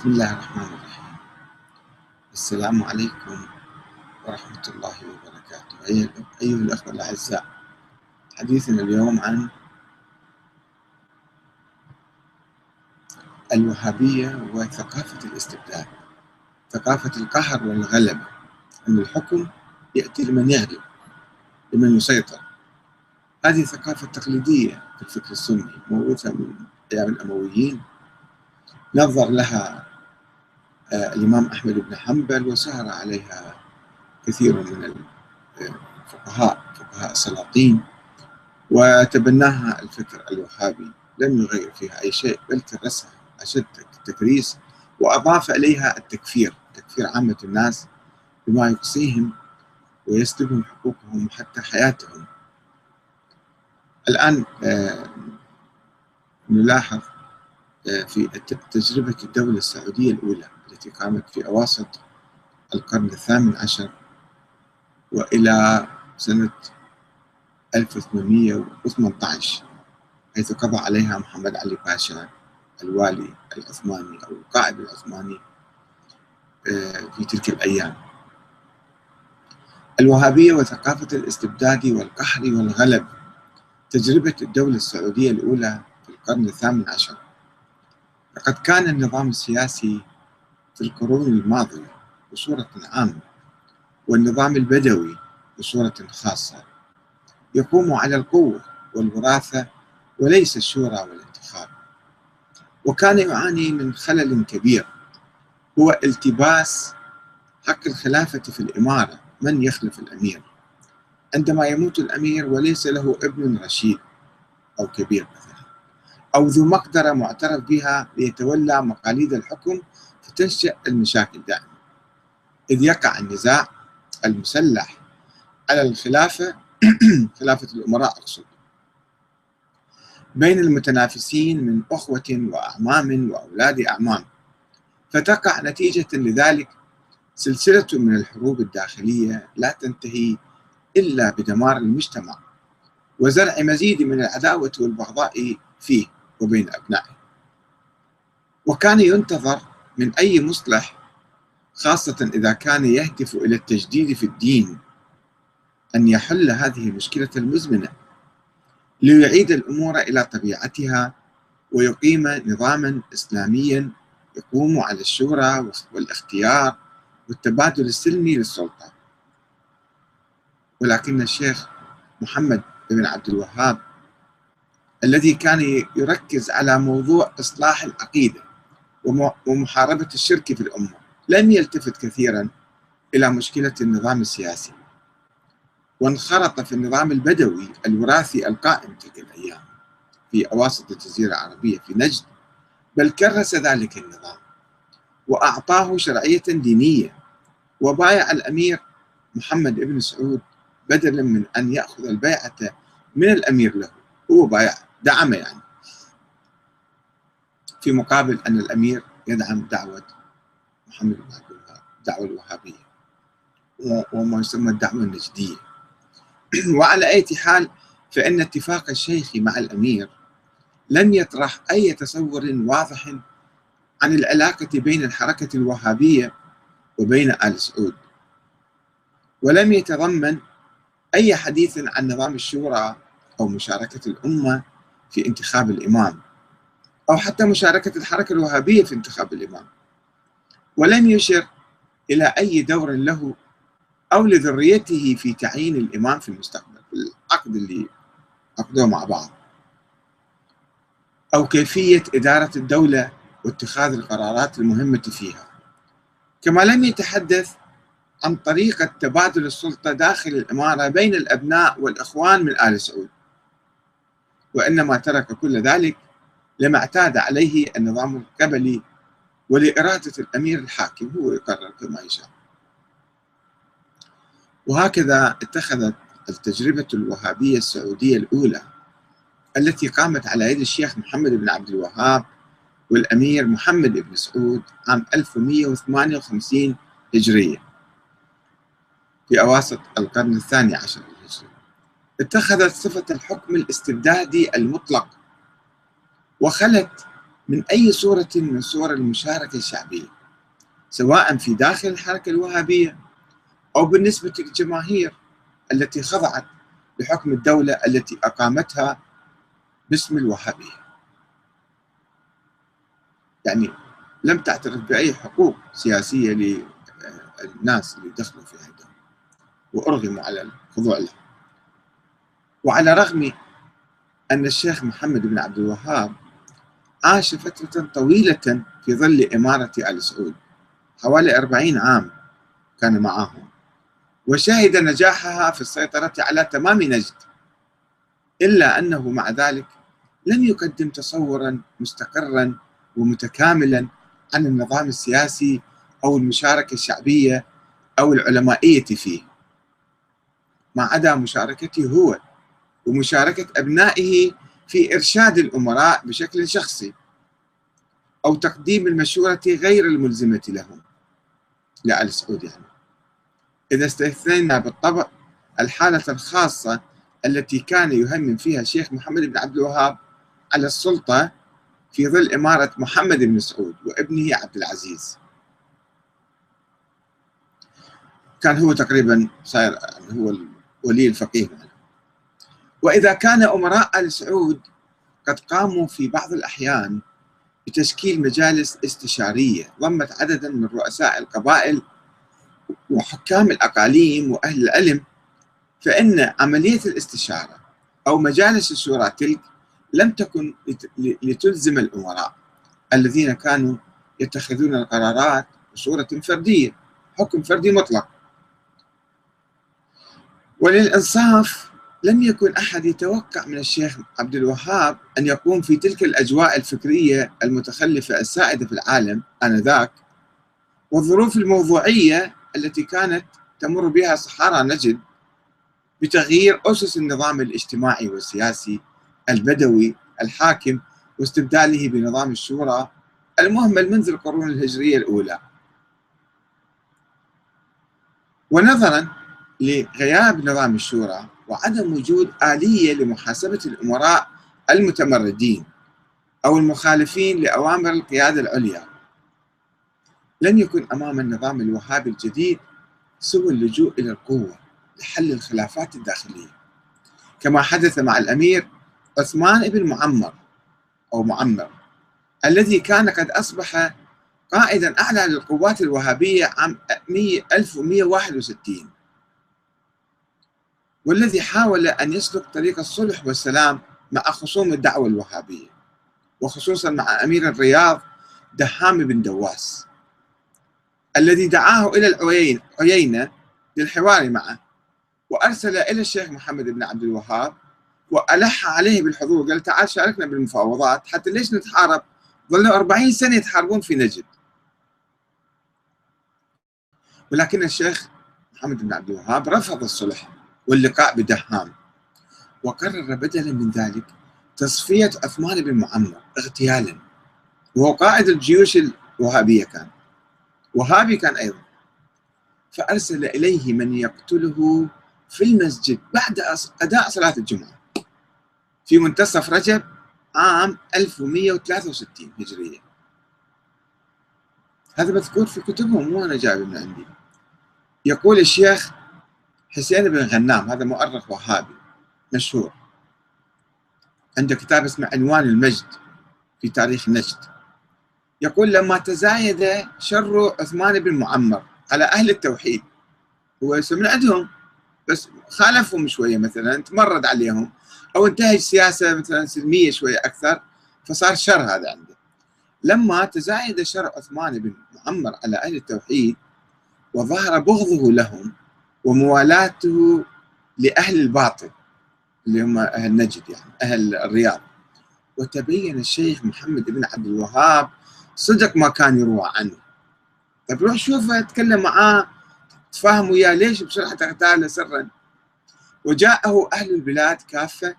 بسم الله الرحمن الرحيم. السلام عليكم ورحمة الله وبركاته. أيها الأخوة الأعزاء حديثنا اليوم عن الوهابية وثقافة الاستبداد ثقافة القهر والغلبة أن الحكم يأتي لمن يغلب لمن يسيطر. هذه ثقافة تقليدية في الفكر السني موروثة من أيام الأمويين. نظر لها الإمام أحمد بن حنبل وسهر عليها كثير من الفقهاء فقهاء السلاطين وتبناها الفكر الوهابي. لم يغير فيها أي شيء بل كرسها أشد التكريس وأضاف إليها التكفير تكفير عامة الناس بما يقصيهم ويسلبهم حقوقهم حتى حياتهم. الآن نلاحظ في تجربة الدولة السعودية الأولى. التي قامت في أواسط القرن الثامن عشر وإلى سنة 1818 حيث قضى عليها محمد علي باشا الوالي العثماني أو القائد العثماني في تلك الأيام. الوهابية وثقافة الاستبداد والقهر والغلب تجربة الدولة السعودية الأولى في القرن الثامن عشر. لقد كان النظام السياسي القرون الماضية بصورة عامة والنظام البدوي بصورة خاصة. يقوم على القوة والوراثة وليس الشورى والانتخاب. وكان يعاني من خلل كبير هو التباس حق الخلافة في الإمارة من يخلف الأمير. عندما يموت الأمير وليس له ابن رشيد أو كبير مثلا. أو ذو مقدرة معترف بها ليتولى مقاليد الحكم فتنشأ المشاكل دائما. إذ يقع النزاع المسلح على الخلافة خلافة الأمراء أقصد بين المتنافسين من أخوة وأعمام وأولاد أعمام. فتقع نتيجة لذلك سلسلة من الحروب الداخلية لا تنتهي إلا بدمار المجتمع وزرع مزيد من العداوة والبغضاء فيه. وبين أبنائه. وكان ينتظر من أي مصلح خاصة إذا كان يهدف إلى التجديد في الدين أن يحل هذه المشكلة المزمنة ليعيد الأمور إلى طبيعتها ويقيم نظاما إسلاميا يقوم على الشورى والاختيار والتبادل السلمي للسلطة. ولكن الشيخ محمد بن عبد الوهاب الذي كان يركز على موضوع إصلاح العقيدة ومحاربة الشرك في الأمة لم يلتفت كثيرا إلى مشكلة النظام السياسي. وانخرط في النظام البدوي الوراثي القائم تلك الأيام في أواسط الجزيرة العربية في نجد بل كرس ذلك النظام وأعطاه شرعية دينية. وبايع الأمير محمد بن سعود بدلا من أن يأخذ البيعة من الأمير له هو بايع دعمه يعني. في مقابل أن الأمير يدعم دعوة محمد بن عبد الوهاب الدعوة الوهابية وما يسمى الدعوة النجدية وعلى أي حال فإن اتفاق الشيخ مع الأمير لم يطرح أي تصور واضح عن العلاقة بين الحركة الوهابية وبين آل سعود. ولم يتضمن أي حديث عن نظام الشورى أو مشاركة الأمة في انتخاب الإمام. أو حتى مشاركة الحركة الوهابية في انتخاب الإمام. ولم يشر إلى أي دور له أو لذريته في تعيين الإمام في المستقبل في العقد اللي عقدوه مع بعض. أو كيفية إدارة الدولة واتخاذ القرارات المهمة فيها. كما لم يتحدث عن طريقة تبادل السلطة داخل الإمارة بين الأبناء والإخوان من آل سعود. وإنما ترك كل ذلك لما اعتاد عليه النظام القبلي ولإرادة الأمير الحاكم هو يقرر كما يشاء. وهكذا اتخذت التجربة الوهابية السعودية الأولى التي قامت على يد الشيخ محمد بن عبد الوهاب والأمير محمد بن سعود عام 1158 هجرية في أواسط القرن الثاني عشر. اتخذت صفة الحكم الاستبدادي المطلق وخلت من أي صورة من صور المشاركة الشعبية سواء في داخل الحركة الوهابية أو بالنسبة للجماهير التي خضعت لحكم الدولة التي أقامتها باسم الوهابية. يعني لم تعترف بأي حقوق سياسية للناس اللي دخلوا في الدولة وأرغموا على الخضوع لها. وعلى رغم أن الشيخ محمد بن عبد الوهاب عاش فترة طويلة في ظل إمارة آل سعود حوالي أربعين عام كان معهم وشهد نجاحها في السيطرة على تمام نجد إلا أنه مع ذلك لم يقدم تصورا مستقرا ومتكاملا عن النظام السياسي أو المشاركة الشعبية أو العلمائية فيه ما عدا مشاركته هو ومشاركة أبنائه في إرشاد الأمراء بشكل شخصي أو تقديم المشورة غير الملزمة لهم. لآل سعود يعني. إذا استثنينا بالطبع الحالة الخاصة التي كان يهمم فيها الشيخ محمد بن عبد الوهاب على السلطة في ظل إمارة محمد بن سعود وابنه عبد العزيز. كان هو تقريبا صاير يعني هو ولي الفقيه. معنا. وإذا كان أمراء آل سعود قد قاموا في بعض الأحيان بتشكيل مجالس استشارية ضمت عددا من رؤساء القبائل وحكام الأقاليم وأهل العلم فإن عملية الاستشارة أو مجالس الشورى تلك لم تكن لتلزم الأمراء الذين كانوا يتخذون القرارات بصورة فردية حكم فردي مطلق. وللإنصاف لم يكن أحد يتوقع من الشيخ عبد الوهاب أن يقوم في تلك الأجواء الفكرية المتخلفة السائدة في العالم آنذاك. والظروف الموضوعية التي كانت تمر بها صحارى نجد بتغيير أسس النظام الاجتماعي والسياسي البدوي الحاكم واستبداله بنظام الشورى المهمل منذ القرون الهجرية الأولى. ونظرا لغياب نظام الشورى وعدم وجود آلية لمحاسبة الأمراء المتمردين أو المخالفين لأوامر القيادة العليا. لم يكن أمام النظام الوهابي الجديد سوى اللجوء إلى القوة لحل الخلافات الداخلية. كما حدث مع الأمير عثمان بن معمر أو معمر الذي كان قد أصبح قائدا أعلى للقوات الوهابية عام 1161 والذي حاول أن يسلك طريق الصلح والسلام مع خصوم الدعوة الوهابية وخصوصا مع أمير الرياض دهام بن دواس الذي دعاه إلى العيينة للحوار معه وأرسل إلى الشيخ محمد بن عبد الوهاب وألح عليه بالحضور قال تعال شاركنا بالمفاوضات حتى ليش نتحارب؟ ظلوا 40 سنة يتحاربون في نجد. ولكن الشيخ محمد بن عبد الوهاب رفض الصلح. واللقاء بدهام. وقرر بدلا من ذلك تصفية عثمان بن معمر اغتيالا. وهو قائد الجيوش الوهابية كان. وهابي كان أيضا. فأرسل إليه من يقتله في المسجد بعد أداء صلاة الجمعة. في منتصف رجب عام 1163 هجرية. هذا مذكور في كتبهم مو أنا جايبه من عندي. يقول الشيخ حسين بن غنام هذا مؤرخ وهابي مشهور. عنده كتاب اسمه عنوان المجد في تاريخ نجد. يقول لما تزايد شر عثمان بن معمر على أهل التوحيد هو من عندهم بس خالفهم شوية مثلا تمرد عليهم أو انتهج سياسة مثلا سلمية شوية أكثر فصار شر هذا عنده. لما تزايد شر عثمان بن معمر على أهل التوحيد وظهر بغضه لهم وموالاته لأهل الباطل اللي هم أهل نجد يعني أهل الرياض. وتبين الشيخ محمد بن عبد الوهاب صدق ما كان يروى عنه. طيب روح شوفه تكلم معاه تفاهم وياه ليش بسرعة تغتاله سرا. وجاءه أهل البلاد كافة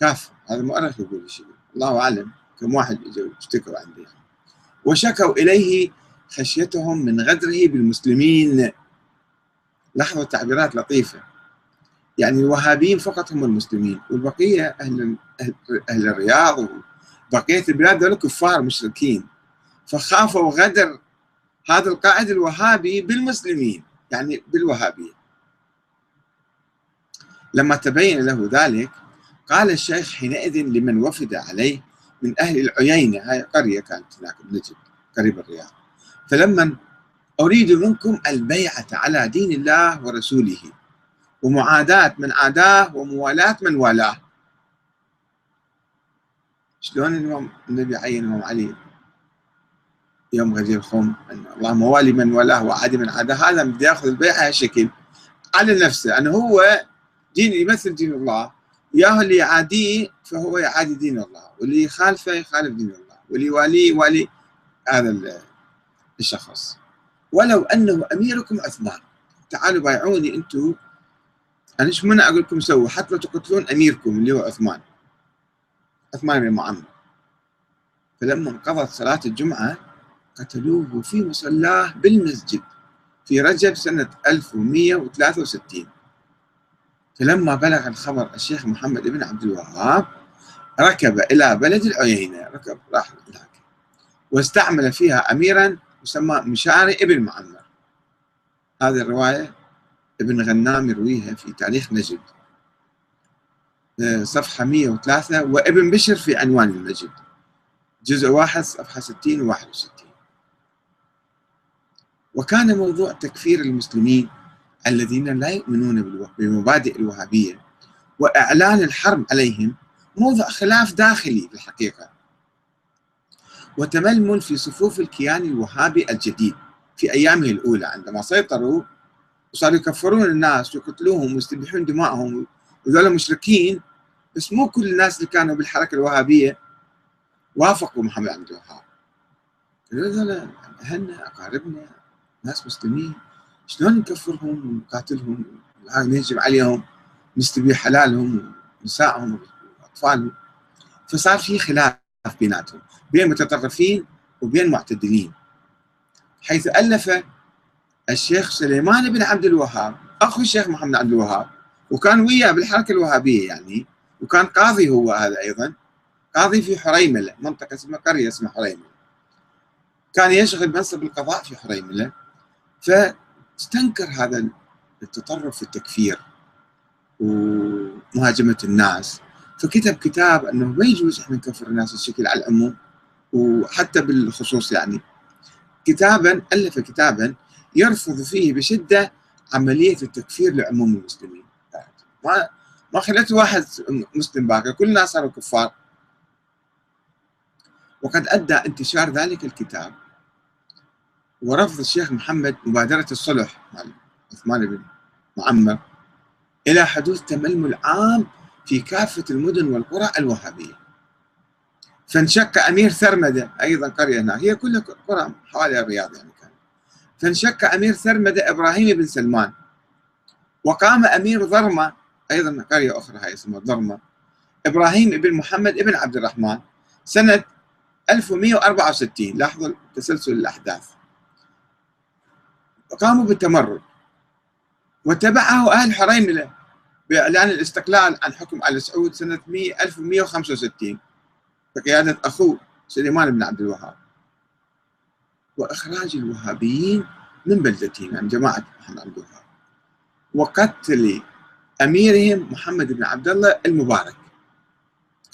كافة. هذا مؤرخ يقول شيء. الله أعلم كم واحد اشتكوا عندي. وشكوا إليه خشيتهم من غدره بالمسلمين. لاحظوا تعبيرات لطيفة. يعني الوهابيين فقط هم المسلمين والبقية أهل, أهل الرياض بقية البلاد دول كفار مشركين. فخافوا غدر هذا القائد الوهابي بالمسلمين يعني بالوهابية. لما تبين له ذلك قال الشيخ حينئذ لمن وفد عليه من أهل العيينة هاي قرية كانت هناك بنجد قريب الرياض. فلما أريد منكم البيعة على دين الله ورسوله. ومعاداة من عاداه وموالاة من والاه. شلون النبي عين الإمام علي؟ يوم غدير الخوم أن الله موالي من والاه وعادي من عاداه. هذا بده يأخذ البيعة هالشكل على نفسه. أنه هو دين يمثل دين الله ياهو اللي يعاديه فهو يعادي دين الله. واللي يخالفه يخالف دين الله. واللي يواليه يوالي هذا الشخص. ولو أنه أميركم عثمان تعالوا بايعوني أنتم أنا إيش من أقول لكم سووا؟ حتى لو تقتلون أميركم اللي هو عثمان. عثمان بن معمر. فلما انقضت صلاة الجمعة قتلوه في مصلاه بالمسجد في رجب سنة 1163 فلما بلغ الخبر الشيخ محمد بن عبد الوهاب ركب إلى بلد العيينة ركب راح هناك واستعمل فيها أميرا يسمى مشاري ابن معمر هذه الرواية ابن غنام يرويها في تاريخ نجد. آه، صفحة 103 وابن بشر في عنوان النجد جزء واحد صفحة 60 و 61 وكان موضوع تكفير المسلمين الذين لا يؤمنون بمبادئ الوهابية وإعلان الحرب عليهم موضع خلاف داخلي في الحقيقة. وتململ في صفوف الكيان الوهابي الجديد في أيامه الأولى. عندما سيطروا وصاروا يكفرون الناس ويقتلوهم ويستبيحون دمائهم وذولا مشركين بس مو كل الناس اللي كانوا بالحركة الوهابية وافقوا محمد عبد الوهاب. هذول أهلنا أقاربنا ناس مسلمين شلون نكفرهم ونقاتلهم؟ نهجم عليهم نستبيح حلالهم ونسائهم وأطفالهم. فصار في خلاف. بيناتهم بين متطرفين وبين معتدلين. حيث ألف الشيخ سليمان بن عبد الوهاب أخو الشيخ محمد عبد الوهاب وكان وياه بالحركة الوهابية يعني وكان قاضي هو هذا أيضا قاضي في حريملة منطقة اسمها قرية اسمها حريملة. كان يشغل منصب القضاء في حريملة ف استنكر هذا التطرف في التكفير ومهاجمة الناس. فكتب كتاب أنه ما يجوز إحنا نكفر الناس الشكل على العموم وحتى بالخصوص يعني. كتابا ألف كتابا يرفض فيه بشدة عملية التكفير لعموم المسلمين. ما ما خلت واحد مسلم باقي كل الناس صاروا كفار. وقد أدى انتشار ذلك الكتاب ورفض الشيخ محمد مبادرة الصلح مع عثمان بن معمر إلى حدوث تململ عام في كافة المدن والقرى الوهابية. فانشق أمير ثرمدة أيضا قرية هناك هي كلها قرى حوالي الرياض يعني كان. فانشق أمير ثرمدة إبراهيم بن سلمان. وقام أمير ضرمة أيضا قرية أخرى هاي اسمها ضرمة إبراهيم بن محمد بن عبد الرحمن سنة 1164 لاحظوا تسلسل الأحداث. قاموا بالتمرد. وتبعه أهل حريملة. بإعلان الاستقلال عن حكم آل سعود سنة 1165 بقيادة أخوه سليمان بن عبد الوهاب. وإخراج الوهابيين من بلدتهم عن جماعة محمد عبد الوهاب. وقتل أميرهم محمد بن عبد الله المبارك.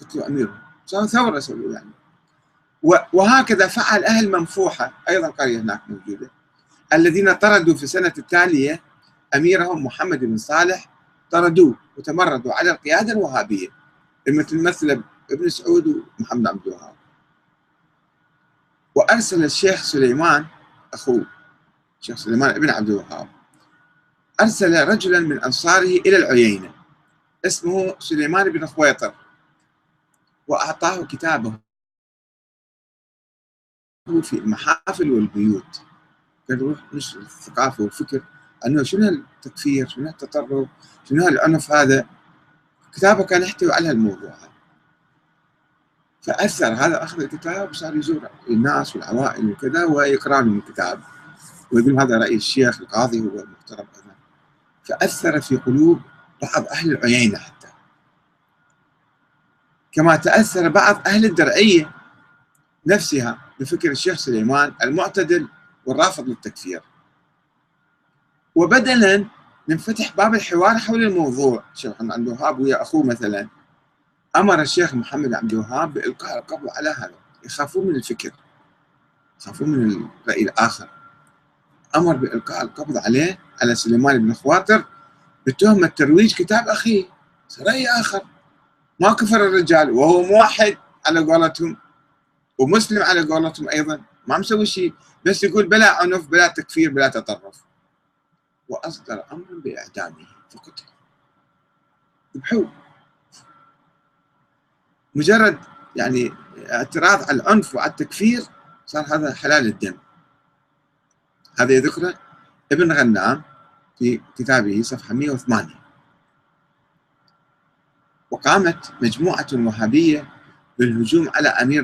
قتلوا أميرهم. صاروا ثورة سووا يعني. وهكذا فعل أهل منفوحة أيضا قرية هناك موجودة الذين طردوا في السنة التالية أميرهم محمد بن صالح طردوه وتمردوا على القيادة الوهابية. مثل مثل ابن سعود ومحمد عبد الوهاب. وأرسل الشيخ سليمان أخوه الشيخ سليمان ابن عبد الوهاب. أرسل رجلا من أنصاره إلى العيينة اسمه سليمان بن خويطر. وأعطاه كتابه في المحافل والبيوت. نروح نشر الثقافه والفكر أنه شنو التكفير شنو التطرف شنو العنف هذا؟ كتابه كان يحتوي على الموضوع هذا. فأثر هذا اخذ الكتاب وصار يزور الناس والعوائل وكذا ويقرأ لهم الكتاب ويقول هذا رأي الشيخ القاضي هو المحترم أيضا. فأثر في قلوب بعض أهل العيينة حتى. كما تأثر بعض أهل الدرعية نفسها بفكر الشيخ سليمان المعتدل والرافض للتكفير. وبدلا من فتح باب الحوار حول الموضوع. الشيخ محمد عبد الوهاب ويا أخوه مثلا أمر الشيخ محمد عبد الوهاب بإلقاء القبض على هذا. يخافون من الفكر يخافون من الرأي الآخر. أمر بإلقاء القبض عليه على سليمان بن خواطر بتهمة ترويج كتاب أخيه. رأي آخر. ما كفر الرجال وهو موحد على قولتهم ومسلم على قولتهم أيضا. ما مسوي شيء. بس يقول بلا عنف بلا تكفير بلا تطرف. وأصدر أمرا بإعدامه فقتل ذبحوه مجرد يعني اعتراض على العنف وعلى التكفير صار هذا حلال الدم. هذا يذكره ابن غنام في كتابه صفحة 108 وقامت مجموعة وهابية بالهجوم على أمير